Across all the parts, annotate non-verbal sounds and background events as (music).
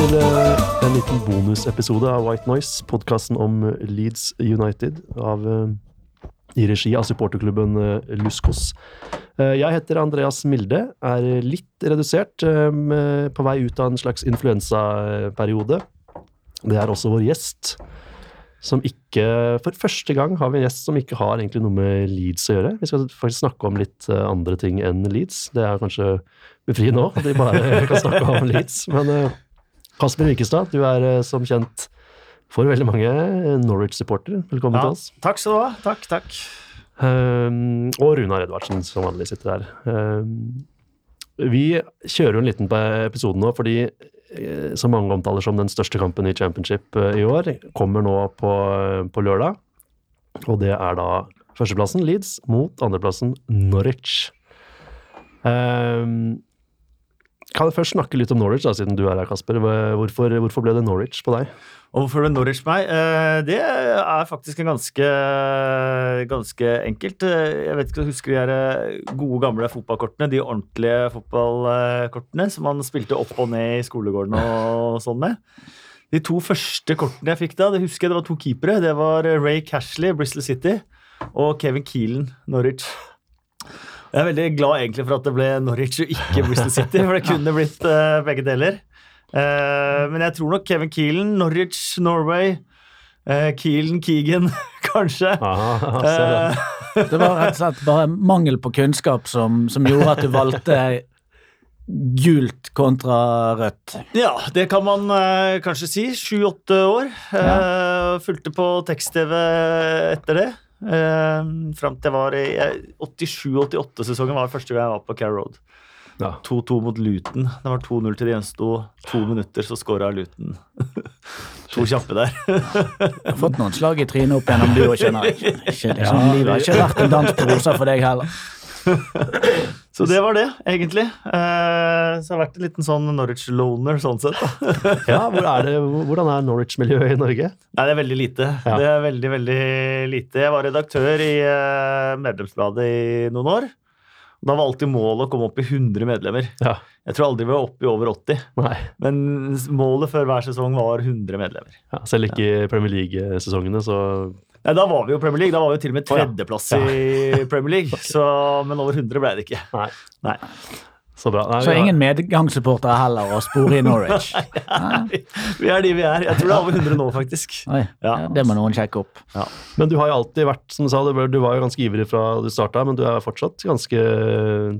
Til eh, en liten bonusepisode av White Noise, podkasten om eh, Leeds United av, eh, i regi av supporterklubben Luskos. Jeg heter Andreas Milde, er litt redusert, på vei ut av en slags influensaperiode. Det er også vår gjest, som ikke For første gang har vi en gjest som ikke har egentlig noe med Leeds å gjøre. Vi skal faktisk snakke om litt andre ting enn Leeds. Det er kanskje befriende òg, at vi bare kan snakke om Leeds. Men Kasper Wikestad, du er eh, som kjent for veldig mange eh, Norwich-supportere. Velkommen Ja, til oss. takk skal du ha. Takk, takk. Um, og Runar Edvardsen, som vanlig sitter her. Um, vi kjører jo en liten episode nå, fordi så som mange omtaler som den største kampen i championship eh, i år, kommer nå på, på lørdag. Og det er da førsteplassen Leeds mot andreplassen Norwich. Um, kan jeg først snakke litt om Norwich, da, siden du er her, Kasper. Hvorfor, hvorfor ble det Norwich på deg? Og hvorfor ble Norwich på meg? Eh, Det er faktisk en ganske, ganske enkelt. Eh, Jeg vet ikke om du husker de her eh, gode, gamle fotballkortene. De ordentlige fotballkortene som man spilte opp og ned i skolegården og (laughs) sånn med. De to første kortene jeg fikk da, det husker jeg det var to keepere. Det var Ray Cashley, Bristol City, og Kevin Keelan, Norwich. Jeg er veldig glad egentlig for at det ble Norwich og ikke Bristol City, for det kunne blitt uh, begge deler. Uh, men jeg tror nok Kevin Keelan, Norwich, Norway, uh, Keelan, Keegan, (laughs) kanskje. Aha, uh, det. Var rett og slett bare mangel på kunnskap som, som gjorde at du valgte gult kontra rødt. ja, det kan man kanskje si. Sju-åtte år. Uh, fulgte på tekst-TV etter det. Uh, fram til jeg var i 87-88-sesongen var første gang jeg var på Care Road. Ja. 2-2 mot Luton. Det var 2-0 til de gjensto to minutter, så skåra Luton. (laughs) to kjappe der. jeg har fått noen slag i trynet opp gjennom du òg, skjønner jeg. Ikke, liksom, livet har ikke vært en dans på roser for deg heller. Så det var det, egentlig. Eh, så jeg har vært en liten sånn Norwich-loner sånn sett. (laughs) Ja, hvor er det, hvordan er Norwich-miljøet i Norge? Nei, det er veldig lite. Ja. Det er veldig, veldig lite. Jeg var redaktør i eh, Medlemsbladet i noen år. Da var alltid målet å komme opp i 100 medlemmer. Ja, Jeg tror aldri vi var oppe i over 80, nei. men målet før hver sesong var 100 medlemmer. Ja, selv ikke i Premier League-sesongene, så Nei, Da var vi jo Premier League. Da var vi jo til og med Å, ja. tredjeplass i (laughs) Premier League. Så, men over 100 ble det ikke. Nei. Nei. Så bra. Nei, Så ingen medgangssupportere heller å spore i Norwich. (laughs) Vi er de vi er. Jeg tror det er over 100 nå, faktisk. Oi, Ja. ja, det må noen sjekke opp. Men du har jo alltid vært, som du sa, du var, jo ganske ivrig fra du starta, men du er fortsatt ganske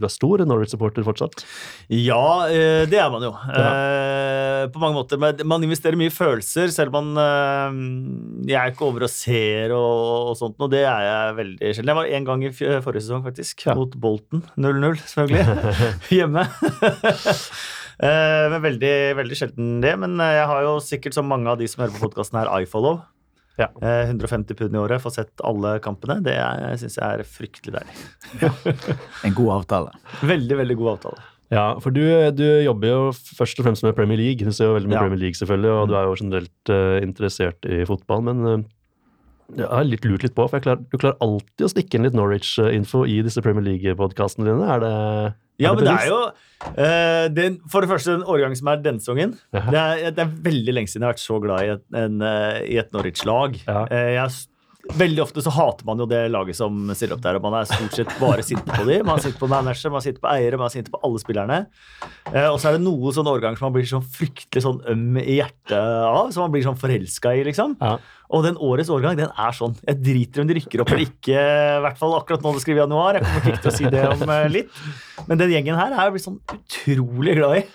Du er stor Norwich-supporter fortsatt. Ja, eh, det er man jo. Eh, På mange måter. Men man investerer mye i følelser, selv om man eh, Jeg er ikke over og ser og, og sånt, og det er jeg veldig sjelden. Jeg var én gang i forrige sesong, faktisk, Ja. mot Bolten. 0-0, selvfølgelig. (laughs) Hjemme. (laughs) Eh, men veldig, veldig sjelden det. Men eh, jeg har jo sikkert, som mange av de som hører på podkasten her, iFollow. Ja. Eh, 150 pund i året, får sett alle kampene. Det syns jeg er fryktelig deilig. En god avtale. Veldig, veldig god avtale. Ja, for du, du jobber jo først og fremst med Premier League. Du ser jo veldig mye Ja. Premier League, selvfølgelig, og du er jo generelt uh, interessert i fotball, men uh, jeg har litt lurt litt på, for jeg klarer, du klarer alltid å stikke inn litt Norwich-info i disse Premier League-podkastene dine. Er det Ja, men det er jo uh, den, For det første, den årgangen som er denne sesongen. Ja. Det det er veldig lenge siden jeg har vært så glad i et, en, eh, i et Norwich-lag. Ja. Eh, jeg Veldig ofte så hater man jo det laget som stiller opp der, og man er stort sett bare sinte på dem. Man sitter på manager, man sitter på eiere, man sitter på alle spillerne. Eh, og så er det noen sånne årgang som man blir sånn fryktelig sånn øm i hjertet av, som man blir sånn forelska i, liksom. Ja. Og den årets årgang, den er sånn. Jeg driter om de rykker opp eller ikke, i hvert fall akkurat nå det skriver januar. Jeg kommer ikke til å si det om eh, litt. Men den gjengen her er jeg blitt sånn utrolig glad i.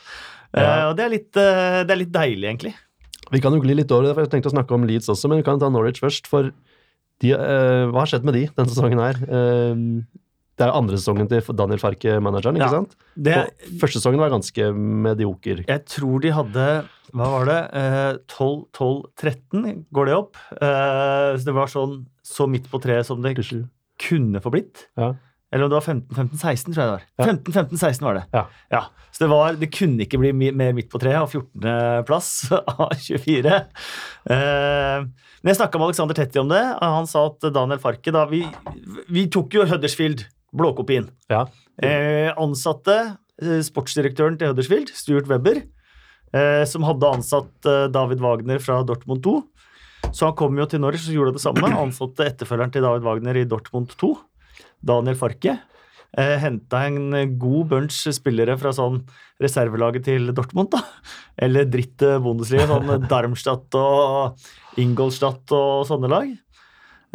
Eh, Ja. og det er, litt, eh, det er litt deilig, egentlig. Vi kan jo gli litt over det, for jeg tenkte å snakke om Leeds også, men vi kan ta Norwich først. For de, uh, hva har skjedd med de denne sesongen her? Uh, det er andre sesongen til Daniel Farke, manageren, ikke Ja. sant? Det, Og første sesongen var ganske medioker. jeg tror de hadde hva var det? Eh, 12-12-13 går det opp. Eh, så det var sånn så midt på treet som det 47. kunne få blitt. Ja. Eller om det var 15-15-16, tror jeg det var. Ja. 15-15-16 var det. Ja. Så det, var, det kunne ikke bli mer midt på treet, og 14.-plass (laughs) av 24. Eh, men jeg snakka med Alexander Tetti om det, han sa at Daniel Farke da, vi, vi tok jo Huddersfield, blåkopien. Ja. Eh, ansatte eh, sportsdirektøren til Huddersfield, Stuart Webber, eh, som hadde ansatt eh, David Wagner fra Dortmund 2. Så han kom jo til Norwich og gjorde det samme. Ansatte etterfølgeren til David Wagner i Dortmund 2, Daniel Farke. Eh, Henta en god bunch spillere fra sånn reservelaget til Dortmund, da. Eller dritt eh, Bundesliga, sånn (laughs) Darmstadt og Ingolstadt og sånne lag.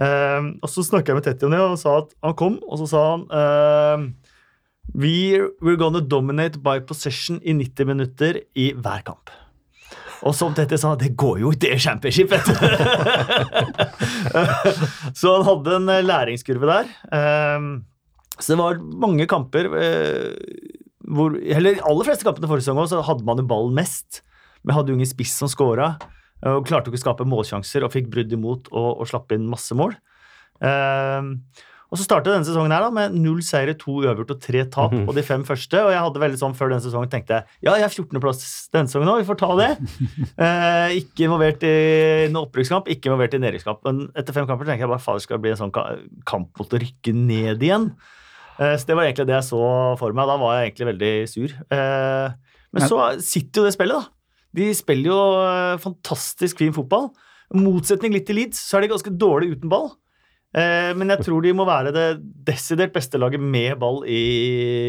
Eh, og så snakka jeg med Tetti om det, og sa at han kom, og så sa han eh, We, We're gonna dominate by possession i 90 minutter i hver kamp. Og som Tette sa, det går jo i det championship, vet du. (laughs) så han hadde en eh, læringskurve der. Um, så det var mange kamper eh, hvor Eller de aller fleste kampene forrige sesong så hadde man jo ballen mest. Men hadde jo ingen spiss som scora. Og klarte ikke å skape målsjanser og fikk brudd imot og, og slapp inn masse mål. Um, og så startet denne sesongen her da med null seire, to uavgjort og tre tap på de fem første. Og jeg hadde veldig sånn før denne sesongen tenkte jeg ja, jeg er 14.-plass denne sesongen òg, vi får ta det. (laughs) Eh, ikke involvert i en opprykkskamp, ikke involvert i nedrykkskamp. Men etter fem kamper tenker jeg bare fader, skal det bli en sånn kamp mot å rykke ned igjen. Eh, så det var egentlig det jeg så for meg. Da var jeg egentlig veldig sur. Eh, men så sitter jo det spillet, da. De spiller jo eh, fantastisk fin fotball. Motsetning litt til Leeds, så er de ganske dårlige uten ball. Eh, men jeg tror de må være det desidert beste laget med ball i,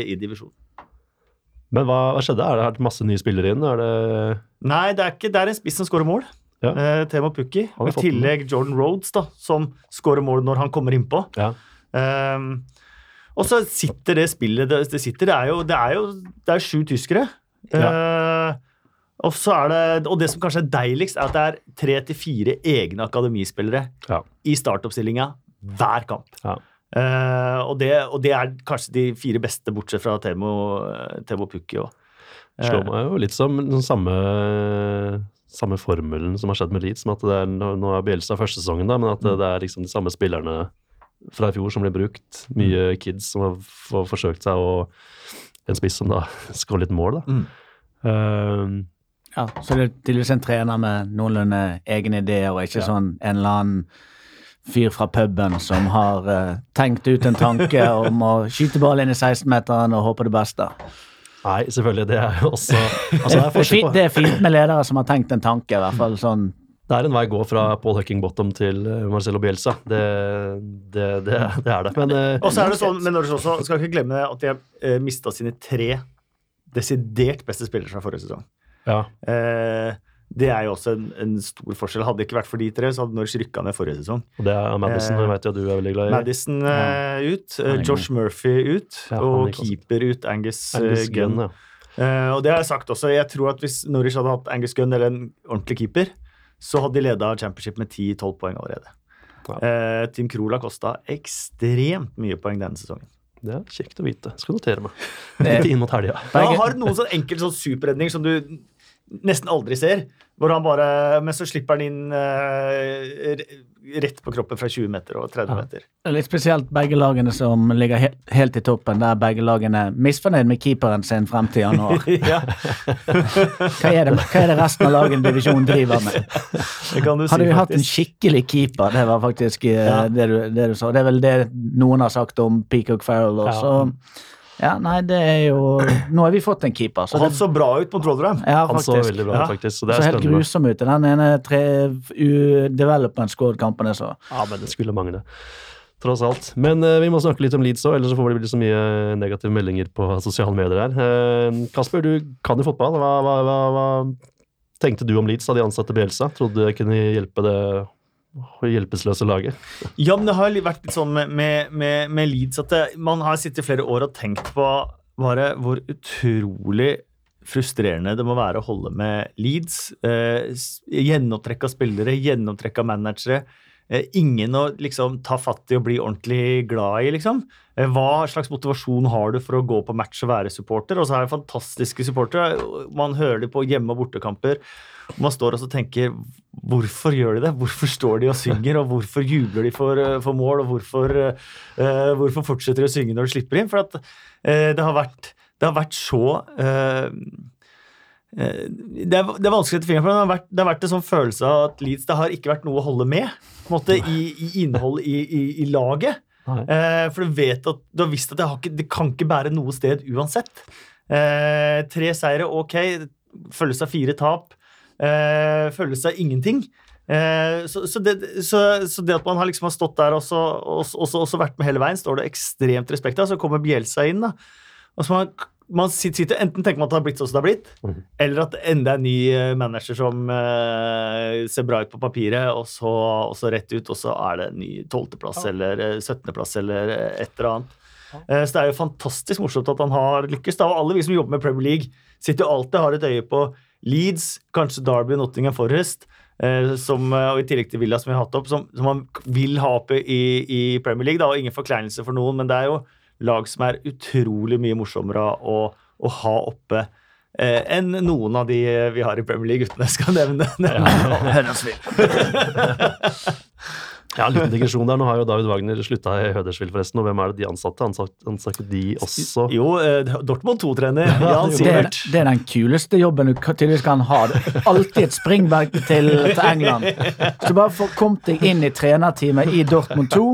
i divisjonen. Men hva, hva skjedde? Er det her masse nye spillere inn? Er det Nei, det er ikke Det er en spiss som skårer mål. Ja. Eh, Temo Pukki. I tillegg Jordan Rhodes, da, som skårer mål når han kommer innpå. Ja. Eh, og så sitter det spillet Det, det sitter, det er jo Det er jo det er sju tyskere. Eh, og så er det Og det som kanskje er deiligst, er at det er tre til fire egne akademispillere Ja. i startoppstillinga hver kamp. Ja. Uh, og, det, og det er kanskje de fire beste, bortsett fra Temo, Temo Pukki òg. Slår meg jo litt som den samme, samme formelen som har skjedd med Leeds. Som at det er, nå er Bjelstad første sesongen, da, men at det, det er liksom de samme spillerne fra i fjor som blir brukt. Mye kids som har f- forsøkt seg, og en spiss som da (laughs) skårer litt mål, da. Mm. Uh, Ja, så det er tydeligvis en trener med noenlunde egne ideer, og ikke sånn en eller annen fyr fra puben som har uh, tenkt ut en tanke om å skyte ball inn i 16-meteren og håpe det beste. nei, selvfølgelig. Det er jo også altså, det, er fint, det er fint med ledere som har tenkt en tanke, i hvert fall sånn. det er en vei å gå fra Paul Huckingbottom til Marcello Marcelo Bielsa. Det, det, det, det er det. Men eh, Og så er det sånn, men også, skal ikke glemme at de har uh, mista sine tre desidert beste spillere fra forrige sesong. ja, Eh, det er jo også en, en stor forskjell. Hadde det ikke vært for de tre, så hadde Norwich rykka ned forrige sesong. og det er Madison, Eh, vet at du er veldig glad i. Madison eh, ut, eh, er Josh Murphy ut, Ja, og keeper ut, Angus, eh, Angus Gunn. Gunn, ja. Eh, og det har jeg sagt også. Jeg tror at hvis Norwich hadde hatt Angus Gunn eller en ordentlig keeper, så hadde de leda championship med 10-12 poeng allerede. Ja. Eh, Team Krohl har kosta ekstremt mye poeng denne sesongen. Det er kjekt å vite. Skal notere meg. Det- (laughs) Litt inn mot helga. Han har noen sånn enkel sånn superredning som du nesten aldri ser. Hvor han bare, Men så slipper han inn eh, rett på kroppen fra 20 meter og 30 meter. Det er litt spesielt begge lagene som ligger helt, helt i toppen, der begge lagene er misfornøyd med keeperen sin frem til (laughs) januar. Hva er det, hva er det resten av lagene i divisjonen driver med? det kan du si, Hadde vi hatt en skikkelig keeper, det var faktisk eh, Ja. det, du, det du sa. Det er vel det noen har sagt om Peacock Farrell også. Ja, nei, det er jo Nå har vi fått en keeper, så han det så bra ut mot Rotherham. ja, Han så veldig bra Ja. ut, faktisk. Så det Så er helt grusom ut i den ene tre u-development squad-kampene. Ja, men det skulle mangle. Tross alt. Men uh, vi må snakke litt om Leeds òg, ellers så får det bli så mye negative meldinger på sosiale medier her. Uh, Kasper, du kan jo fotball. Hva, hva, hva, hva tenkte du om Leeds da de ansatte Bielsa? Trodde det kunne hjelpe det hjelpeløse laget? (laughs) Ja, men det har vært litt sånn med, med, med, med Leeds at det, man har sittet i flere år og tenkt på bare hvor utrolig frustrerende det må være å holde med Leeds. Eh, gjennomtrekk av spillere, gjennomtrekk av managere. eh, ingen å liksom ta fatt i og bli ordentlig glad i, liksom. Eh, Hva slags motivasjon har du for å gå på match og være supporter? Og så er det fantastiske supportere. Man hører dem på hjemme- og bortekamper. Man står og tenker Hvorfor gjør de det? Hvorfor står de og synger, og hvorfor jubler de for, eh, for mål, og hvorfor, uh, hvorfor fortsetter de å synge når de slipper inn? For at uh, det har vært, det har vært så eh, det er, det er vanskelig å sette fingeren på, men det har, vært, det har vært en sånn følelse av at Leeds det har ikke vært noe å holde med på en måte, i, i innhold i, i, i laget. Eh, for du vet at du har visst at det, har ikke, det kan ikke bære noe sted uansett. Eh, tre seire, ok. Følges av fire tap. Eh, følges av ingenting. Eh, så, så, det, så, så det at man har liksom har stått der og så, vært med hele veien, står det ekstremt respekt av. Så kommer Bjelsa inn, da. Og så man, man sitter, Enten tenker man at det har blitt sånn som det har blitt, mm. eller at det enda er en ny eh, manager som eh, ser bra ut på papiret, og så, og så rett ut, og så er det en ny tolvteplass eller syttendeplass 17.-plass eller et eller annet. Eh, Så det er jo fantastisk morsomt at han har lykkes. Da. Og alle vi som jobber med Premier League, sitter jo alltid og har et øye på Leeds, kanskje Derby, Nottingham Forest, eh, som, eh, og i tillegg til Villa, som vi har hatt opp, som, som man vil ha oppe i, i Premier League. Da, og ingen forkleinelse for noen, men det er jo lag som er utrolig mye morsommere å, å ha oppe eh, enn noen av de vi har i Premier League, uten jeg skal nevne Ja, (laughs) (laughs) en liten digresjon der. Nå har jo David Wagner slutta i Hødersvill, forresten. Og hvem er det de ansatte? Ansatte, ansatte de også? Jo, eh, Dortmund 2-trener (laughs) Jan det Det er, det er den kuleste jobben du tydeligvis kan ha. Alltid et springverk til, til England. Så bare få kommet deg inn i trenerteamet i Dortmund 2.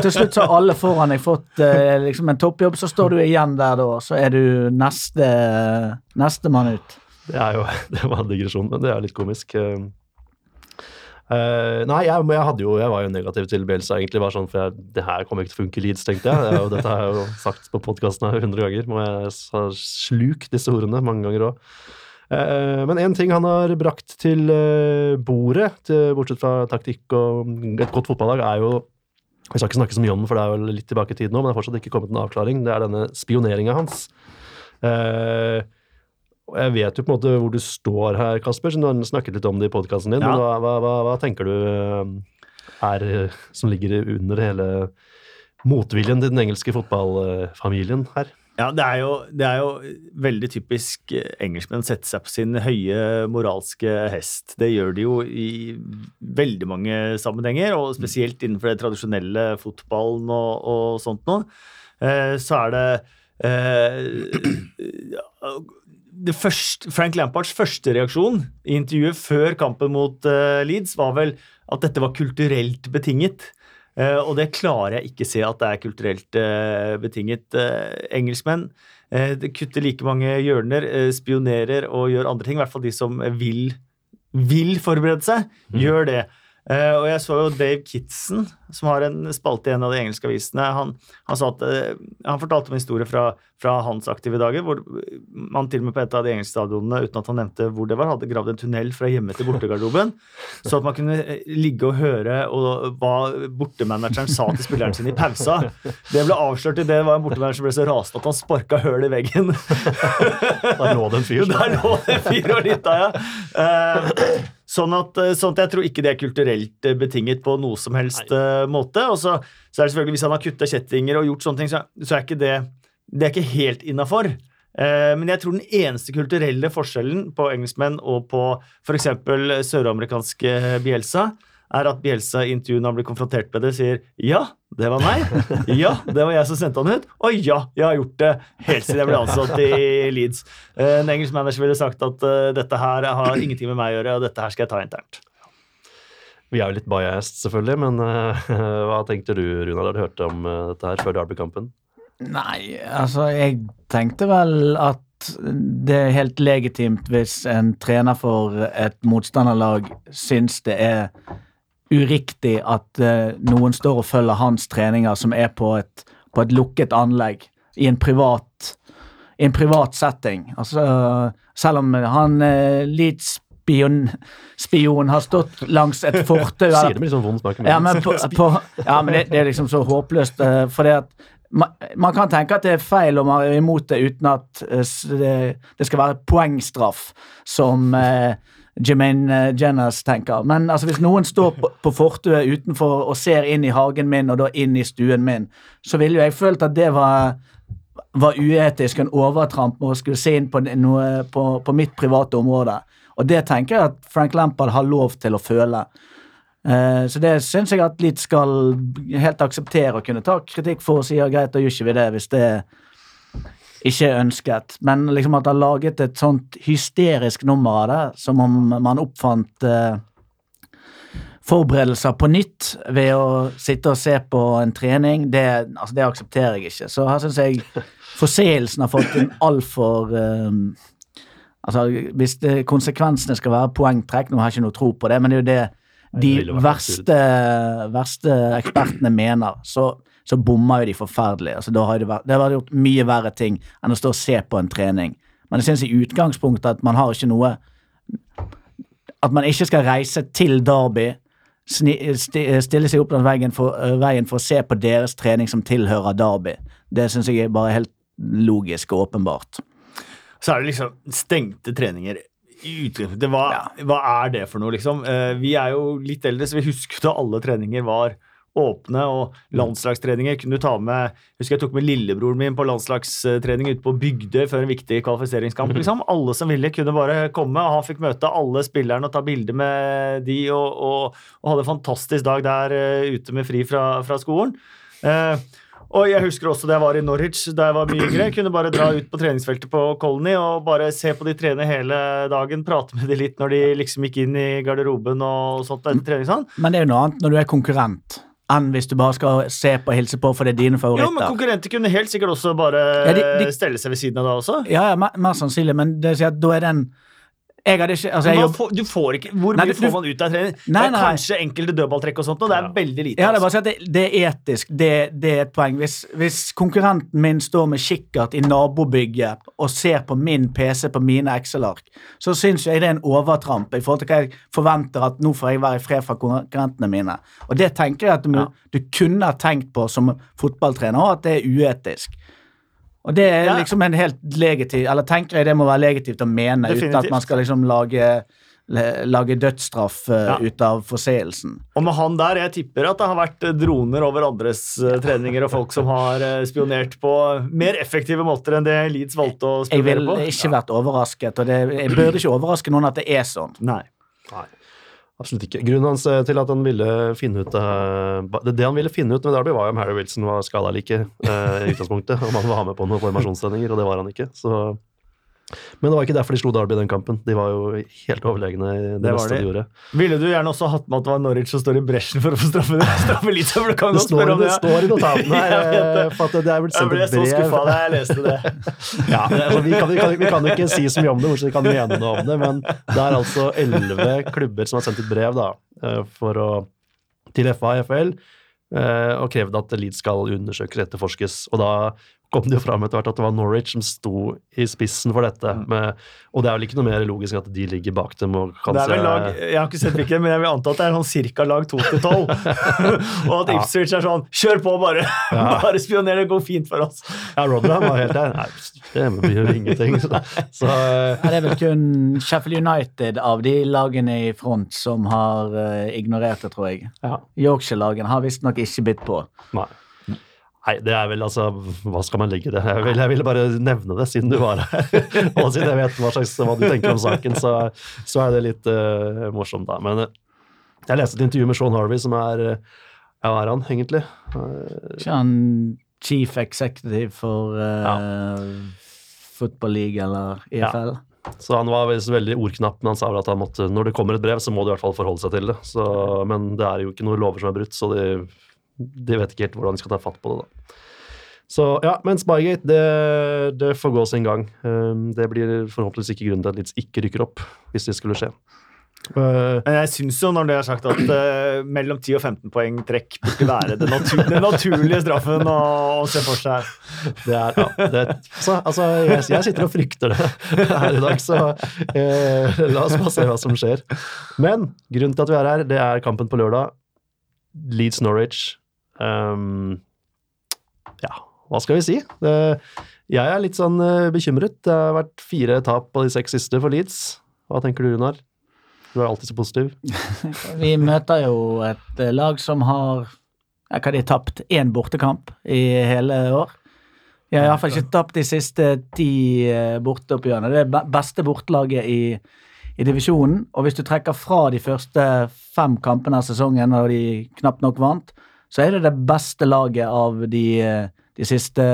Til slutt så har alle foran deg fått eh, liksom en toppjobb, så står du igjen der da, så er du neste nestemann ut. Det er jo (laughs) det var en digresjon, men det er litt komisk. Eh, eh, nei, jeg, jeg, hadde jo, jeg var jo negativ til Bielsa, egentlig. Bare sånn, for jeg, det her kommer ikke til å funke i Leeds, tenkte jeg. jeg dette har jeg jo sagt på podkasten 100 ganger. Må jeg sluke disse ordene mange ganger òg. Men én ting han har brakt til eh, bordet, til, bortsett fra taktikk og et godt fotballag, er jo Vi skal ikke snakke så mye om den, for det er jo litt tilbake i tid nå, men det er fortsatt ikke kommet en avklaring. Det er denne spioneringa hans. Eh, og jeg vet jo på en måte hvor du står her, Kasper, som du har snakket litt om det i podkasten din. Ja. Men hva, hva, hva, hva tenker du eh, er eh, som ligger under hele motviljen til den engelske fotballfamilien her? Ja, det er, jo, det er jo veldig typisk eh, engelskmenn å sette seg på sin høye moralske hest. Det gjør de jo i veldig mange sammenhenger, og spesielt innenfor det tradisjonelle fotballen og, og sånt noe. Eh, så er det eh, (clears throat) første, Frank Lamparts første reaksjon i intervjuet før kampen mot uh, Leeds var vel at dette var kulturelt betinget. Uh, og det klarer jeg ikke se at det er kulturelt uh, betinget. Engelskmenn det kutter like mange hjørner, spionerer og gjør andre ting. I hvert fall de som vil, vil forberede seg, gjør det. Eh, og jeg så jo Dave Kitson, som har en spalte i en av de engelske avisene. Han, han, sa at, eh, han fortalte om en historie fra, fra hans aktive dager, hvor man til og med på et av de engelske stadionene, uten at han nevnte hvor det var, hadde gravd en tunnel fra hjemme til bortegarderoben, (laughs) så at man kunne eh, ligge og høre og, hva bortemanageren sa til spilleren sin i pausa. Det ble avslørt i det var en bortemanager som ble så rasende at han sparka høl i veggen. (laughs) Der lå det en fyr. (laughs) Der lå det en fyr og lytta, ja. Eh, Sånn at, eh, sånn at jeg tror ikke det er kulturelt eh, betinget på noe som helst Nei. måte. Og så, så er det selvfølgelig Hvis han har kutta kjettinger og gjort sånne ting, så, så er ikke det det er ikke helt innafor. Eh, men jeg tror den eneste kulturelle forskjellen på engelskmenn og på f.eks. søramerikanske Bielsa, er at Bielsa i intervjuet når han blir konfrontert med det, sier ja, det var meg. Ja, det var jeg som sendte han ut. Og ja, jeg har gjort det helt siden jeg ble ansatt i Leeds. Eh, En engelsk manager ville sagt at eh, dette her har ingenting med meg å gjøre, og dette her skal jeg ta internt. Vi er jo litt biased, selvfølgelig, men uh, hva tenkte du, Runar, da du hørte om dette her før Derby-kampen? Nei, altså jeg tenkte vel at det er helt legitimt hvis en trener for et motstanderlag syns det er uriktig at uh, noen står og følger hans treninger som er på et, på et lukket anlegg i en privat i en privat setting. Altså, selv om han uh, Leeds-spion spion har stått langs et fortau (laughs) Sier det med litt sånn vond snakk. ja, men, på, på, ja, men det, det er liksom så håpløst. Uh, For det at man, man kan tenke at det er feil om man er imot det uten at uh, det, det skal være poengstraff som eh, Jermaine eh, Jenners tenker. Men altså, hvis noen står på, på fortauet utenfor og ser inn i hagen min, og da inn i stuen min, så ville jo jeg følt at det var var uetisk, en overtramp med å skulle se inn på, noe, på, på mitt private område. Og det tenker jeg at Frank Lampard har lov til å føle. Eh, så det syns jeg at Leeds skal helt akseptere å kunne ta kritikk for og si ja, greit, da gjør ikke vi det hvis det ikke ønsket. Men liksom at han laget et sånt hysterisk nummer av det, som om man oppfant eh, forberedelser på nytt ved å sitte og se på en trening, det, altså det aksepterer jeg ikke. Så her syns jeg forseelsen har fått en altfor eh, Altså, hvis det, konsekvensene skal være poengtrekk Nå har jeg ikke noe tro på det, men det er jo det de verste, verste ekspertene mener. Så, så bommer jo de forferdelig. Altså, da har det, vært, det har vært gjort mye verre ting enn å stå og se på en trening. Men jeg syns i utgangspunktet at man har ikke noe At man ikke skal reise til Derby, stille seg opp langs veien for, veien for å se på deres trening som tilhører Derby. Det syns jeg er bare helt logisk og åpenbart. Så er det liksom stengte treninger. Hva, hva er det for noe, liksom? Eh, vi er jo litt eldre, så vi husker da alle treninger var åpne, og landslagstreninger kunne du ta med husker jeg tok med lillebroren min på landslagstrening ute på Bygdøy før en viktig kvalifiseringskamp. (laughs) liksom. Alle som ville, kunne bare komme, og han fikk møte alle spillerne og ta bilde med de, og, og, og hadde en fantastisk dag der eh, ute med fri fra, fra skolen. Eh, og jeg husker også da jeg var i Norwich da jeg var mye yngre. Jeg kunne bare dra ut på treningsfeltet på Colony og bare se på de trene hele dagen. Prate med de litt når de liksom gikk inn i garderoben og sånt etter trening. Men det er jo noe annet når du er konkurrent, enn hvis du bare skal se på og hilse på for det er dine favoritter. Jo, men konkurrenter kunne helt sikkert også bare Ja, de- de- stelle seg ved siden av deg også. Ja, ja, mer, mer sannsynlig, men det vil si at da er den Jeg hadde ikke altså jeg jobb, får, du får ikke, Hvor Nei, mye du- får man ut av trening? Nei, det er kanskje enkelte dødballtrekk og sånt, og det er veldig lite. Jeg hadde altså. bare sagt at det, det er etisk. Det, det er et poeng. Hvis, hvis konkurrenten min står med kikkert i nabobygget og ser på min PC på mine Excel-ark, så syns jeg det er en overtramp i forhold til hva jeg forventer at nå får jeg være i fred fra konkurrentene mine. Og det tenker jeg at du, ja. du kunne ha tenkt på som fotballtrener, og at det er uetisk. Og det er liksom en helt legitiv Eller tenker jeg det må være legitimt å mene, uten at man skal liksom lage Lage dødsstraff eh, Ja. ut av forseelsen. Og med han der, jeg tipper at det har vært eh, droner over andres eh, treninger og folk som har spionert på mer effektive måter enn det Leeds valgte å Jeg spionere ville på. ikke vært overrasket, og det, jeg burde ikke overraske noen at det er sånn. Nei. Nei, absolutt ikke. Grunnen hans eh, til at han ville finne ut eh, det, det han ville finne ut med Derby, var jo om Harry Wilson var skada eller ikke. eh, i utgangspunktet, (laughs) Om han var med på noen formasjonstreninger, og det var han ikke. Så. Men det var ikke derfor de slo Derby i den kampen. De var jo helt overlegne i det, Det meste de. de gjorde. Ville du gjerne også hatt med at det var Norwich som står i bresjen for å få straffe, (laughs) straffe litt? For du kan Det står, det det. står i notatene her. (laughs) Det. eh, for at det er vel Jeg ble så brev. skuffa da jeg leste det. (laughs) Ja, altså, vi, kan, vi, kan, vi kan ikke si så mye om det, bortsett fra vi kan mene noe om det, men det er altså elleve klubber som har sendt et brev da, eh, for å, til FA og FL eh, og krevd at Leeds skal undersøkes og etterforskes. Og da kom det jo fram etter hvert at det var Norwich som sto i spissen for dette. Mm. Med, og det er vel ikke noe mer logisk enn at de ligger bak dem og Det kanskje er vel lag, jeg har ikke sett hvilken, men jeg vil anta at det er sånn cirka lag 2 til 12. (laughs) og at Ja. Ipswich er sånn Kjør på, bare! (laughs) bare spioner, det går fint for oss. Ja, Rotherham var helt der. Nei, det blir jo ingenting. Så, så uh... Ja, det er vel kun Sheffield United av de lagene i front som har uh, ignorert det, tror jeg. ja. Yorkshire-lagene har visstnok ikke bitt på. Nei. Nei, det er vel altså Hva skal man legge i det? Jeg ville, jeg ville bare nevne det, siden du var her. (laughs) Og siden jeg vet hva, slags, hva du tenker om saken, så, så er det litt uh, morsomt, da. Men eh, jeg leste et intervju med Sean Harvey, som er eh, Ja, hva er han egentlig? Ikke chief executive for uh, Football League eller EFL? Så han var veldig ordknapp, men han sa vel at han måtte, når det kommer et brev, så må du i hvert fall forholde seg til det. Så, men det er jo ikke noen lover som er brutt, så de, de vet ikke helt hvordan de skal ta fatt på det. da. Så ja, men Spygate, det, det får gå sin gang. Um, Det blir forhåpentligvis ikke grunnen til at Leeds ikke rykker opp, hvis det skulle skje. Uh, Men jeg syns jo, når det er sagt, at uh, mellom 10 og 15 poeng trekk burde være den naturlige straffen å, å se for seg. Det er, ja, det, så, altså, jeg, jeg sitter og frykter det her i dag, så uh, la oss bare se hva som skjer. Men grunnen til at vi er her, det er kampen på lørdag. Leeds Norwich. Um, ja, hva skal vi si? Det, jeg er litt sånn eh, bekymret. Det har vært fire tap på de seks siste for Leeds. Hva tenker du, Runar? Du er alltid så positiv. (laughs) Vi møter jo et eh, lag som har jeg hva de tapt én bortekamp i hele år. Jeg har iallfall ikke tapt de siste ti eh, borteoppgjørene. Det er be- beste bortelaget i, i divisjonen. Og hvis du trekker fra de første fem kampene av sesongen, og de knapt nok vant, så er det det beste laget av de, eh, de siste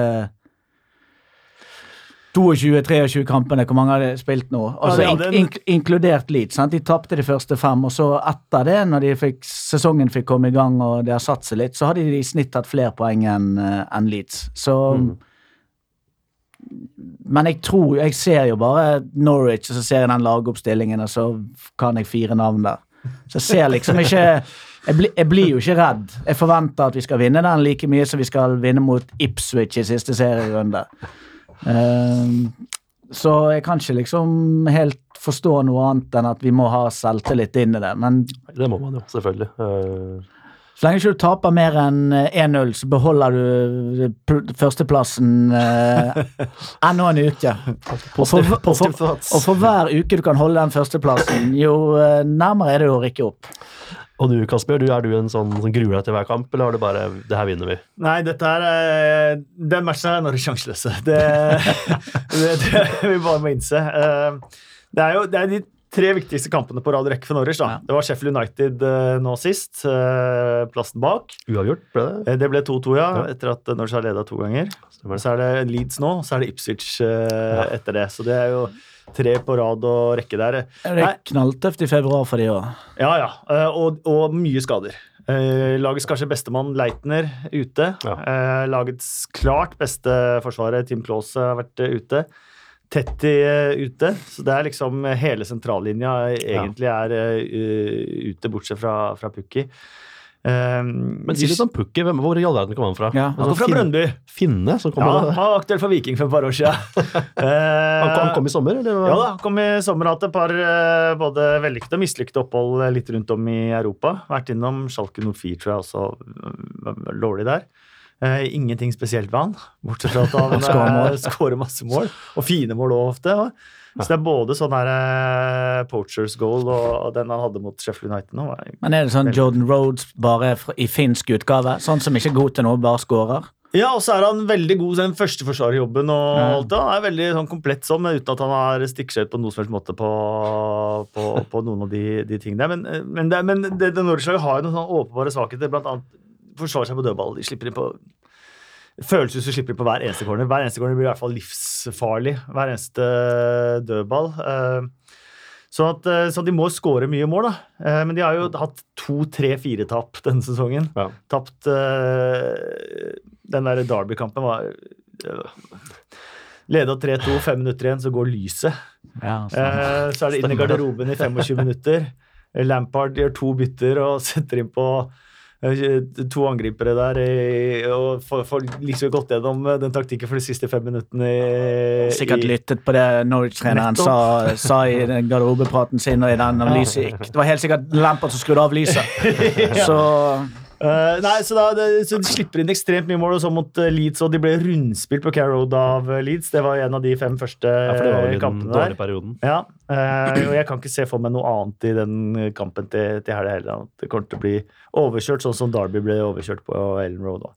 22-23 kampene. Hvor mange har de spilt nå? Altså, ja, hadde en- ink inkludert Leeds. De tapte de første fem, og så etter det, når de fikk, sesongen fikk komme i gang og det har satt seg litt, så hadde de i snitt hatt flere poeng enn en Leeds. Så Men jeg tror Jeg ser jo bare Norwich, og så ser jeg den lagoppstillingen, og så kan jeg fire navn der. Så jeg ser liksom ikke (laughs) jeg, bli, jeg blir jo ikke redd. Jeg forventer at vi skal vinne den like mye som vi skal vinne mot Ipswich i siste serierunde. Uh, så jeg kan ikke liksom helt forstå noe annet enn at vi må ha selvtillit inn i det. Men Det må man jo, selvfølgelig. Uh... så lenge ikke du taper mer enn eh, 1-0, så beholder du pr- førsteplassen eh, ennå en uke. (laughs) Og for, og, for, og for hver uke du kan holde den førsteplassen, jo eh, nærmere er det å rykke opp. Og du Kasper, du, er du en sånn som gruer deg til hver kamp, eller har du bare 'det her vinner vi'? Nei, dette her er Den matchen er Norge sjanseløse. (laughs) Det, det, det vi bare må innse. Eh, Det er jo det er de tre viktigste kampene på rad og rekke for Norwich. da. Ja. Det var Sheffield United eh, nå sist. eh, Plassen bak. Uavgjort, ble det? Eh, Det ble 2-2, ja, Ja. etter at Norwich har leda to ganger. Så er det Leeds nå, og så er det Ipswich eh, etter det. Så det er jo tre på rad og rekke der. Det er knalltøft i februar for de òg. Ja, ja. eh, Og, og mye skader. Eh, Lagets kanskje bestemann Leitner ute. Ja. Eh, Lagets klart beste forsvarer Tim Klause har vært ute. Tetti eh, ute. Så det er liksom hele sentrallinja egentlig er ute, bortsett fra, fra Pukki. Eh, Men si litt om Pukki. hvem- Hvor i all verden kom han fra? Ja, han kom fra Brøndby. Finne som kom Ja, han var aktuell for Viking for et par år siden. (laughs) Eh, Han kom, han kom i sommer, eller? Ja da, han kom i sommer hatt et par eh, både vellykkede og mislykkede opphold eh, litt rundt om i Europa. Vært innom Schalke 04, tror jeg også dårlig der. Uh, ingenting spesielt ved han, bortsett fra at han eh, skårer masse mål. Og fine mål òg ofte. Ja. (laughs) Så det er både sånn her uh, poachers goal og, og den han hadde mot Sheffield United nå. Men er det sånn Jordan Rhodes bare i finsk utgave? Sånn som ikke er god til noe, bare scorer? Ja, og så er han veldig god den førsteforsvarerjobben og Ja. alt det. Han er veldig sånn komplett sånn, uten at han har stikker seg ut på noen som helst måte på, på, på noen av de, de tingene. Men, men, det, men det, det har jo noen sånne åpenbare svakheter, blant annet forsvarer seg på dødball. De slipper inn på det du slipper på hver eneste corner. Hver eneste corner blir i hvert fall livsfarlig. Hver eneste dødball. Eh, Så, at, eh, så de må skåre mye mål, da. Eh, Men de har jo hatt to, tre, fire tap denne sesongen. Ja. Tapt eh, Den der Derby-kampen var Leda 3-2, fem minutter igjen, så går lyset. Ja, sånn. Eh, så er det inn i garderoben i 25 minutter. Lampard gjør to bytter og (laughs) setter inn på eh, to angripere der og får, liksom gått gjennom eh, den taktikken for de siste fem minuttene. I, Sikkert lyttet på det Norwich-treneren sa, sa i den garderobepraten sin og i den når lyset gikk. Det var helt sikkert Lampert som skrudde av lyset. (laughs) Så Eh, nei, så, da, det, så De slipper inn ekstremt mye mål, og så mot eh, Leeds, og de ble rundspilt på Care Road av eh, Leeds. Det var en av de fem første Ja, for det var vel i den dårlige der. perioden. Ja, uh, og jeg kan ikke se for meg noe annet i den kampen til, til helga heller. At det kommer til å bli overkjørt, sånn som Derby ble overkjørt på Ellen Road.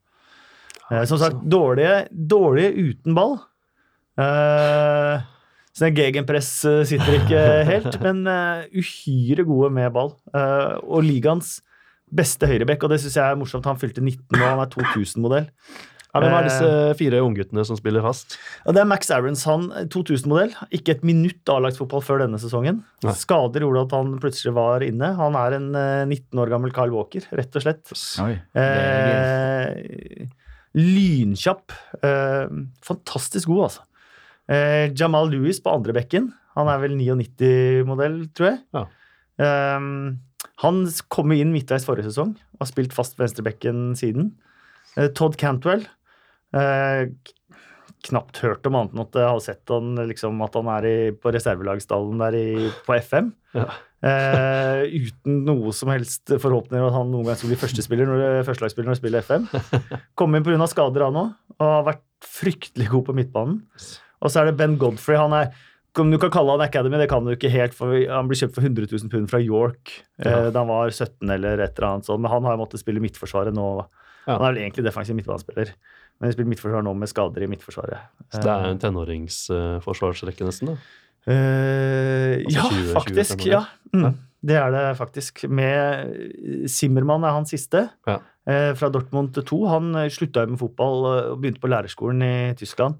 Eh, som sagt, dårlige, dårlige uten ball. Uh, så den gegenpress sitter ikke (laughs) helt, men uhyre gode med ball. Og ligaens beste høyrebekk, og det syns jeg er morsomt. Han fylte 19 og han er 2000-modell. Ja, Hvem er disse fire ungguttene som spiller fast? Ja, det er Max Aarons, han 2000-modell. Ikke et minutt A-lagsfotball før denne sesongen. Nei. Skader gjorde at han plutselig var inne. Han er en eh, 19 år gammel Kyle Walker, rett og slett. Oi. Eh, lynkjapp. Eh, fantastisk god, altså. Eh, Jamal Lewis på andre bekken. Han er vel 99-modell, tror jeg. Ja. Eh, han kom inn midtveis forrige sesong og har spilt fast venstrebekken siden. Eh, Todd Cantwell. Eh, knapt hørt om annet enn at jeg har sett han, liksom, at han er i, på reservelagsstallen der i, på FM. Ja. Eh, uten noe som helst forhåpninger om at han noen gang skulle bli førstespiller når, førstelagsspiller når spiller FM. (laughs) Kom inn pga. skader, han òg, og har vært fryktelig god på midtbanen. Og så er det Ben Godfrey. Han er om du kan kalle han Academy, det kan du ikke helt, for han ble kjøpt for 100 000 pund fra York eh, Ja. da han var 17 eller et eller annet sånt. Men han har jo måttet spille midtforsvaret nå. Ja. Han er vel egentlig defensiv midtbanespiller, men han spiller midtforsvar nå med skader i midtforsvaret. Så det er en tenåringsforsvarsrekke, nesten. da. Eh, Altså ja, 20, faktisk. 20 Ja. Mm. Det er det faktisk. Med Simmermann er han siste. Ja. Eh, fra Dortmund 2. Han eh, slutta med fotball eh, og begynte på lærerskolen i Tyskland.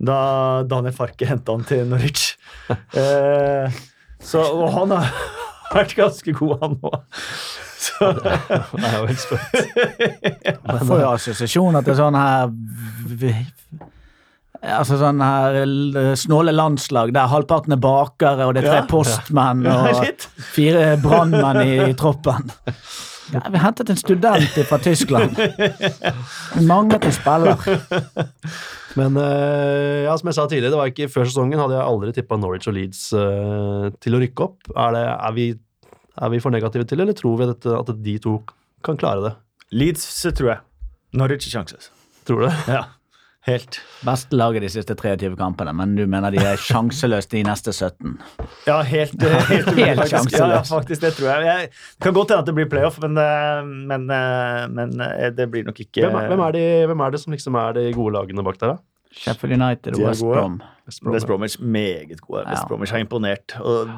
Da Daniel Farke henta han til Norwich. (laughs) eh, så, og han har (laughs) vært ganske god, han òg. Så Jeg er jo helt spent. Jeg (laughs) får jo assosiasjoner til sånn her Altså sånn her snåle landslag der halvparten er bakere, og det er tre postmenn og fire brannmenn i, i troppen. Ja, vi hentet en student fra Tyskland. Vi manglet en spiller. Men eh, ja, som jeg sa tidligere, det var ikke før sesongen hadde jeg aldri tippa Norwich og Leeds eh, til å rykke opp. Er, det, er, vi, er vi for negative til, eller tror vi at, at de to kan klare det? Leeds, tror jeg. Norwich sjanses. Tror du det? Ja, helt. Beste laget de siste 23 kampene, men du mener de er (laughs) sjanseløse de neste 17? Ja, helt, (laughs) helt, Helt faktisk. Ja, ja, faktisk, det tror jeg. jeg. Det kan godt hende at det blir playoff, men, eh, men, eh, men eh, det blir nok ikke Hvem er, hvem, er de, hvem er det som liksom er de gode lagene bak der, da? Sheffield United og West. Brom. West Brom, West Bromwich meget gode. West Ja. Bromwich har imponert. Og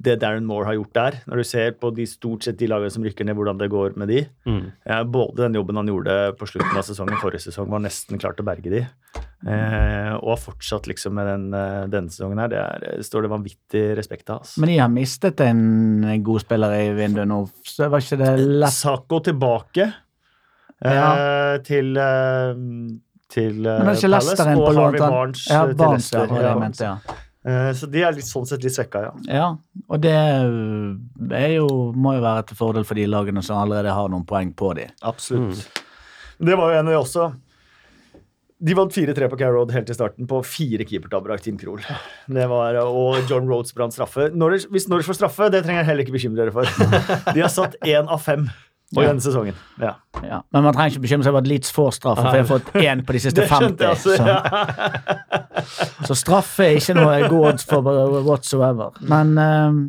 det Darren Moore har gjort der, når du ser på de stort sett de lagene som rykker ned, hvordan det går med de Mm. ja, Både den jobben han gjorde på slutten av sesongen, forrige sesong, var nesten klart å berge de. Eh, og har fortsatt liksom med den, eh, denne sesongen her. Det, er, det står det vanvittig respekt av. Altså. Men de har mistet en god spiller i vinduet nå, så var ikke det lett Sako tilbake eh, Ja. eh, til eh, Palace, Leicester inn på og Harvey til. Barnes Ja, eh, til ja, Leicester. Ja. mente, ja. Uh, Så de er litt, sånn sett litt svekka, ja. Ja, og det jo, må jo være til fordel for de lagene som allerede har noen poeng på de. Absolutt. Det var jo en av de også. De vant 4-3 på Carrow helt til starten på fire keepertabber av Team Krohl. Var, og John Rhodes brant straffe. Norwich, hvis Norwich får straffe, det trenger jeg heller ikke bekymre dere for. (laughs) De har satt én av fem Ja. denne sesongen. Ja. Ja. Men man trenger ikke bekymre seg over at Leeds får straffe, for jeg har fått én på de siste 50. Altså. Så, Ja. (laughs) så straffe er ikke noe god odds for whatsoever. Men eh,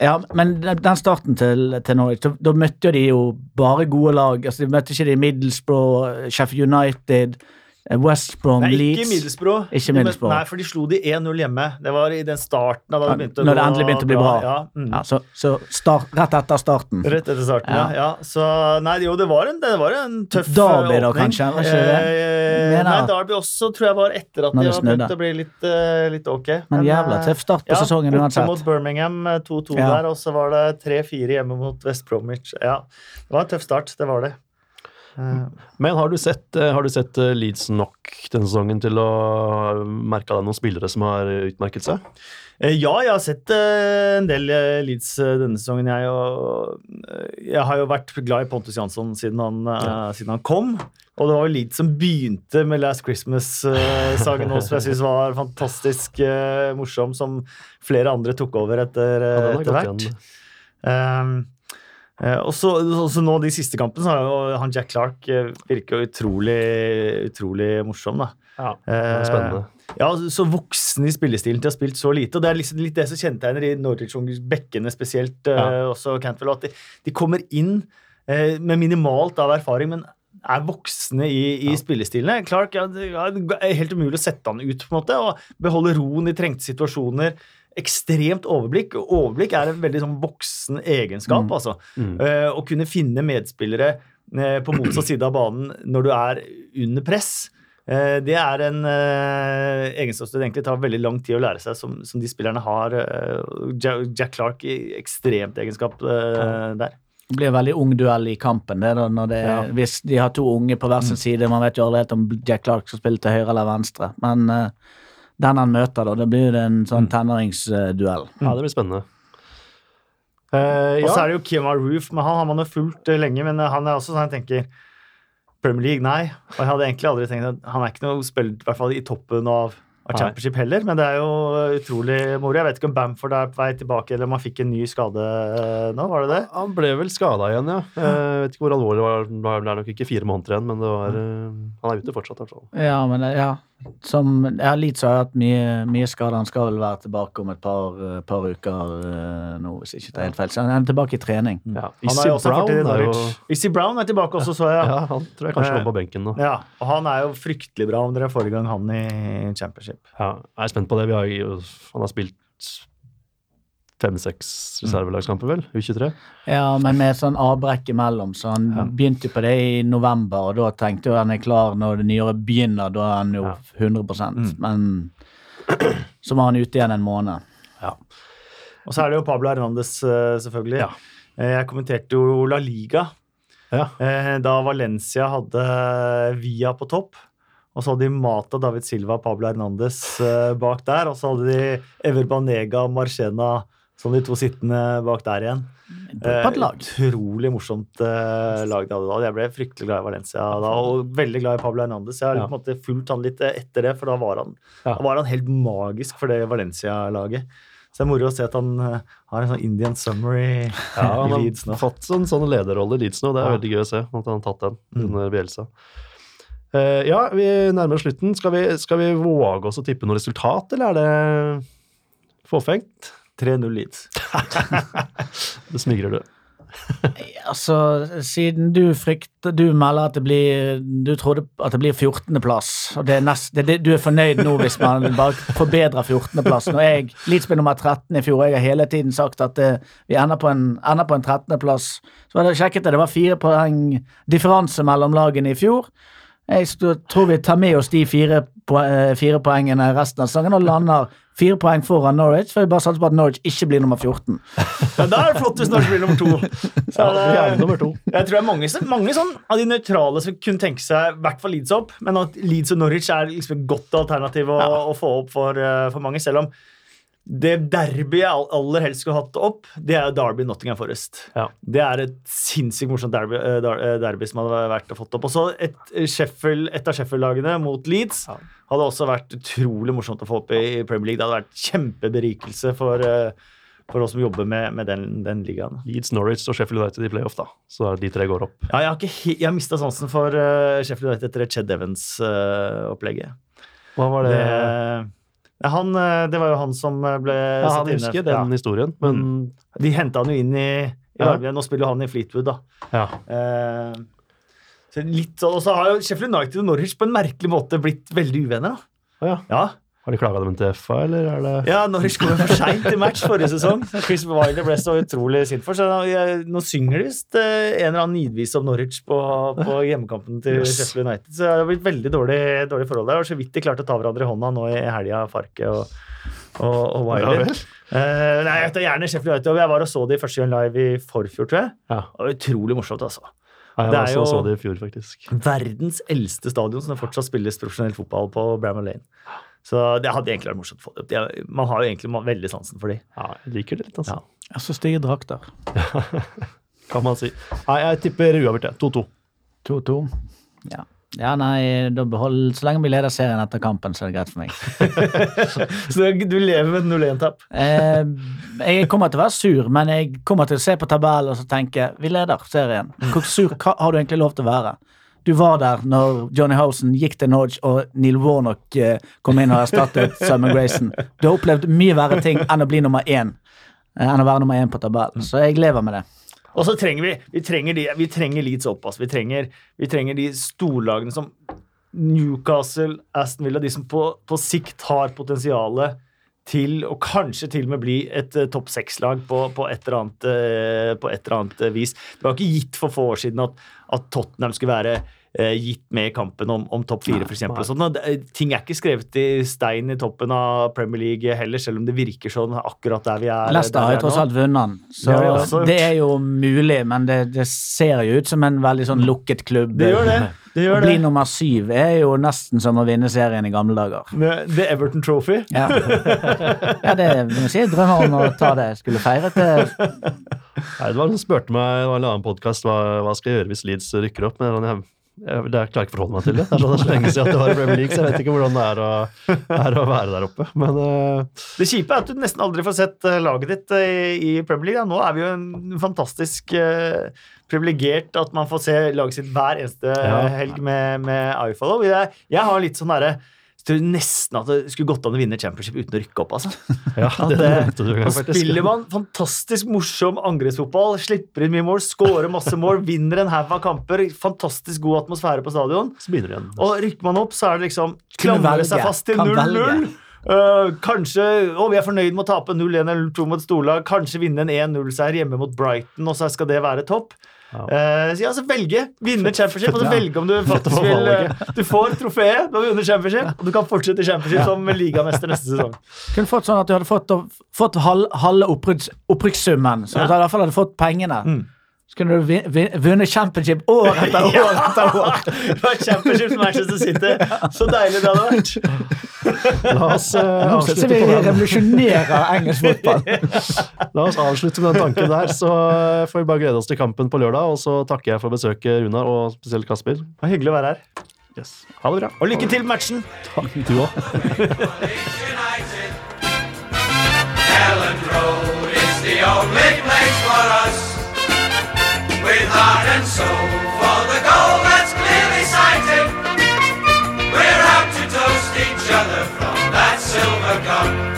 ja, men den starten til, til Norwich, da, da møtte de jo bare gode lag. Altså, de møtte ikke de Middlesbrough, Sheffield United, West Brom, Nei, ikke Leeds. Middlesbrough. Ikke De. Nei, for de slo de 1-0 hjemme. Det var i den starten da det begynte Når det endelig begynte å bli bra. Ja, mm. Ja, så så start, rett etter starten. Rett etter starten, ja. Ja. Så nei, jo, det var en, det var en tøff Derby eh, da, åpning. kanskje? Var ikke det? Eh, nei, Derby også tror jeg var etter at de det har begynt å bli litt, uh, litt ok. Men jævla eh, tøff start på sesongen borte uansett. mot Birmingham eh, 2-2 Ja. der, og så var det 3-4 hjemme mot West Bromwich. Ja, det var en tøff start, det var det. Eh, Men har du sett, eh, har du sett eh, Leeds nok denne sesongen til å merke deg noen spillere som har utmerket seg? Ja, jeg har sett en del Leeds denne sesongen, jeg. Og jeg har jo vært glad i Pontus Jansson siden han, ja. siden han kom. Og det var jo Leeds som begynte med Last Christmas-sangen også, som jeg syns var fantastisk morsom, som flere andre tok over etter, Ja, etter hvert. Um, og så, så nå de siste kampene, så har jo han Jack Clark eh, virker jo utrolig, utrolig morsom, da. Ja, det er spennende. Ja, så voksen i spillestilen til å ha spilt så lite. Og det er liksom litt det som kjennetegner i Norwich-bekkene spesielt, eh, Ja. også Cantwell, at de, de kommer inn eh, med minimalt av erfaring, men er voksne i, i spillestilene. Clark ja, det er helt umulig å sette han ut, på en måte, og beholde roen i trengte situasjoner. Ekstremt overblikk. Overblikk er en veldig sånn voksen egenskap. Mm. altså. Mm. Uh, å kunne finne medspillere uh, på motsatt side av banen når du er under press. Uh, det er en egenskap som egentlig tar veldig lang tid å lære seg, som, som de spillerne har. Jack Clark i ekstremt egenskap der. Det blir en veldig ung duell i kampen. Det, det, Ja. Hvis de har to unge på hver sin side. Man vet jo aldri helt om Jack Clark skal spille til høyre eller venstre. Men eh, den han møter, da, det blir en sånn tenåringsduell. Ja, det blir spennende. Eh, Og så er det jo Kemar Roof, men han har man jo fulgt eh, lenge. Men eh, han er også sånn jeg tenker Premier League, nei. Og jeg hadde egentlig aldri tenkt at han er ikke noe spiller, i hvert fall i toppen av, av championship heller. Men det er jo eh, utrolig moro. Jeg vet ikke om Bamford er på vei tilbake, eller om han fikk en ny skade nå. Var det det? Han ble vel skada igjen, ja. Jeg vet ikke hvor alvorlig det var. Det er nok ikke fire måneder igjen, men det var, eh, han er ute fortsatt. i hvert fall. Ja, men ja. Som ja, Leeds har hatt mye, mye skader. Han skal vel være tilbake om et par, eh, par uker eh, nå, hvis ikke det er helt feil. Så han er tilbake i trening. Ja. Issy Brown er jo Brown er tilbake også, så jeg. ja, Han tror jeg kanskje lå på benken nå. Ja, og han er jo fryktelig bra om dere får i gang han i championship. Ja, jeg er spent på det. Vi har, han har spilt fem-seks reservelagskamper, vel? U23? Ja, men med sånn avbrekk imellom. Så han Ja. begynte jo på det i november, og da tenkte jeg han er klar når det nye begynner. Da er han jo Ja. 100 Men (clears throat) så var han ute igjen en måned. Ja. Og så er det jo Pablo Hernandez, eh, selvfølgelig. Ja. Eh, Jeg kommenterte jo La Liga Ja. eh, da Valencia hadde Via på topp. Og så hadde de Mata, David Silva Pablo Hernandez bak der. Og så hadde de Ever Banega og Marcena som de to sittende bak der igjen. På et lag. Utrolig morsomt eh, lag de hadde da. Jeg ble fryktelig glad i Valencia da, og veldig glad i Pablo Hernandez. Jeg har Ja. på en måte fulgt han litt etter det, for da var han, Ja. da var han helt magisk for det Valencia-laget. Så det er moro å se at han eh, har en sånn Indian Summer i, Ja, han har Leeds nå. fått en sånn lederrolle i Leeds nå. Det er Ja. veldig gøy å se at han har tatt den Mm. under Bielsa. Uh, ja, vi nærmer oss slutten. Skal vi, skal vi våge oss å tippe noe resultat, eller er det fåfengt? 3-0 Leeds. (laughs) Det smigrer du. Altså, siden du frykter Du melder at det blir Du trodde at det blir 14.-plass, og det er nest, det, det, du er fornøyd nå hvis man bare forbedrer 14.-plass. Når jeg Leeds nummer 13 i fjor, og jeg har hele tiden sagt at det, vi ender på en, ender på en 13.-plass. Så var det sjekket det, det var fire poeng differanse mellom lagene i fjor. Jeg tror vi tar med oss de fire, eh, fire poengene resten av sangen og lander fire poeng foran Norwich, for vi bare satser på at Norwich ikke blir nummer 14. Ja, da er det flott hvis Norwich blir nummer to. (laughs) Så Ja, er nummer to. Jeg tror det er mange, mange sånn, av de nøytrale som kunne tenke seg i hvert fall Leeds opp, men at Leeds og Norwich er liksom et godt alternativ å, å få opp for, eh, for mange, selv om det derbyet jeg aller helst skulle hatt opp, det er Derby Nottingham Forest. Ja. Det er et sinnssykt morsomt derby, eh, eh, derby som hadde vært å fått opp. Og så et, eh, Sheffield, et av Sheffield-lagene mot Leeds Ja. hadde også vært utrolig morsomt å få opp i Premier League. Det hadde vært kjempeberikelse for, for oss som jobber med, med den, den ligaen. Leeds, Norwich og Sheffield United i playoff, da. Så de tre går opp. Ja, jeg har, ikke jeg har mista sansen for Sheffield United etter Ched Evans-opplegget. Hva var det, det? Han, eh, det var jo han som eh, ble Ja, satt han inne. husker den historien, men mm. de henta han jo inn i, i Ja. Nå spiller han i Fleetwood, da. ja. Eh, så litt sånn, Og så har jo Sheffield United og Norwich på en merkelig måte blitt veldig uvenner. da. Ja. Ja, Har de klaga dem til FA, eller er det ja Norwich kom jo for seint i match forrige sesong. Chris Wilder ble så utrolig sint for. Så nå, synger de visst eh, en eller annen nidvis om Norwich på, på hjemmekampen til Yes. Sheffield United. Så det har blitt veldig dårlig, dårlig forhold der. Og så vidt de klarte å ta hverandre i hånda nå i helga, Farke og, og, og Ja Wilder. vel. Eh, nei, jeg tar gjerne Sheffield United. Jeg var og så de første gang live i forfjor, tror jeg. Ja. Det var utrolig morsomt, altså. Det jeg er også så jo- det i fjor, faktisk. Verdens eldste stadion som det fortsatt spilles profesjonell fotball på Bramall Lane. Så det hadde egentlig vært morsomt å få det opp. Man har jo egentlig veldig sansen for de. Ja, jeg liker det litt, altså. Ja. Jeg syns de er drakter. (laughs) Kan man si. Nei, jeg tipper uavgjort, jeg. 2-2. 2-2. Ja. ja, nei, da behold Så lenge vi leder serien etter kampen, så er det greit for meg. (laughs) Så du lever med et 0-1-tap? Eh, jeg kommer til å være sur, men jeg kommer til å se på tabellen og så tenke vi leder serien. Hvor sur har du egentlig lov til å være? Du var der når Johnny Housen gikk til Norge og Neil Warnock eh, kom inn og erstattet (laughs) Simon Grayson. Du har opplevd mye verre ting enn å bli nummer én. eh, Enn å være nummer én på tabellen. Så jeg lever med det. Og så trenger vi vi trenger, de, vi trenger Leeds opp. Altså. Vi, trenger, vi trenger de storlagene som Newcastle, Aston Villa, de som på, på sikt har potensialet til å kanskje til og med bli et uh, topp seks-lag på, på, eh, på et eller annet vis. Det var ikke gitt for få år siden at, at Tottenham skulle være eh, gitt med i kampen om, om topp fire, f.eks. Sånn, ting er ikke skrevet i stein i toppen av Premier League heller, selv om det virker sånn akkurat der vi er. Leicester har jo tross alt vunnet den, så har de også gjort. det er jo mulig, men det, det ser jo ut som en veldig sånn lukket klubb. Det gjør det. det, Å bli nummer syv er jo nesten som å vinne serien i gamle dager. Med The Everton Trophy. Ja, ja det må jeg si jeg drømmer om å ta det. Skulle feire til det (laughs) var noen som spurte meg i en annen podkast hva, hva skal jeg gjøre hvis Leeds rykker opp. Men jeg, jeg, jeg klarer ikke å forholde meg til det. Det er så, det er så lenge siden at det var i Premier League, så jeg vet ikke hvordan det er å, er å være der oppe. Men uh... Det kjipe er at du nesten aldri får sett eh, laget ditt eh, i, i Premier League. da. Nå er vi jo en fantastisk uh, privilegert at man får se laget sitt hver eneste Ja. helg med, med iFollow. Jeg, jeg har litt sånn derre tror nesten at det skulle gått an å vinne championship uten å rykke opp. altså. (laughs) Ja, det, det det- spiller man fantastisk morsom angrepsfotball, slipper inn mye mål, scorer masse mål, (laughs) vinner en haug av kamper, fantastisk god atmosfære på stadion. Så begynner igjen. Og rykker man opp, så er det liksom klamre seg fast til 0-0. velge. Eh, kanskje å, vi er fornøyd med å tape 0-1 eller 2 mot storlag. Kanskje vinne en 1-0-seier hjemme mot Brighton, og så skal det være topp. Ja. Uh, så ja, så velge. Vinne championship, og så (laughs) velge om du faktisk vil eh, Du får trofeet, du har vunnet championship, og du kan fortsette championship som ligamester neste sesong. Kunne fått sånn at du hadde fått, fått halve opprykks, opprykkssummen, så du i hvert fall hadde fått pengene. Mm. Så kunne du vunnet championship år etter (laughs) år etter år. Det var championship som Manchester City. Så deilig det hadde vært. (laughs) La oss, uh, avslutte på den. revolusjonerer engelsk fotball. (laughs) La oss avslutte med den tanken der, så eh, får vi bare glede oss til kampen på lørdag. Og så takker jeg for besøket, Runar, og spesielt Kasper. Det var hyggelig å være her. Ha det bra. Og lykke til med matchen! Takk, Du òg. With heart and soul for the goal that's clearly sighted. We're out to toast each other from that silver cup.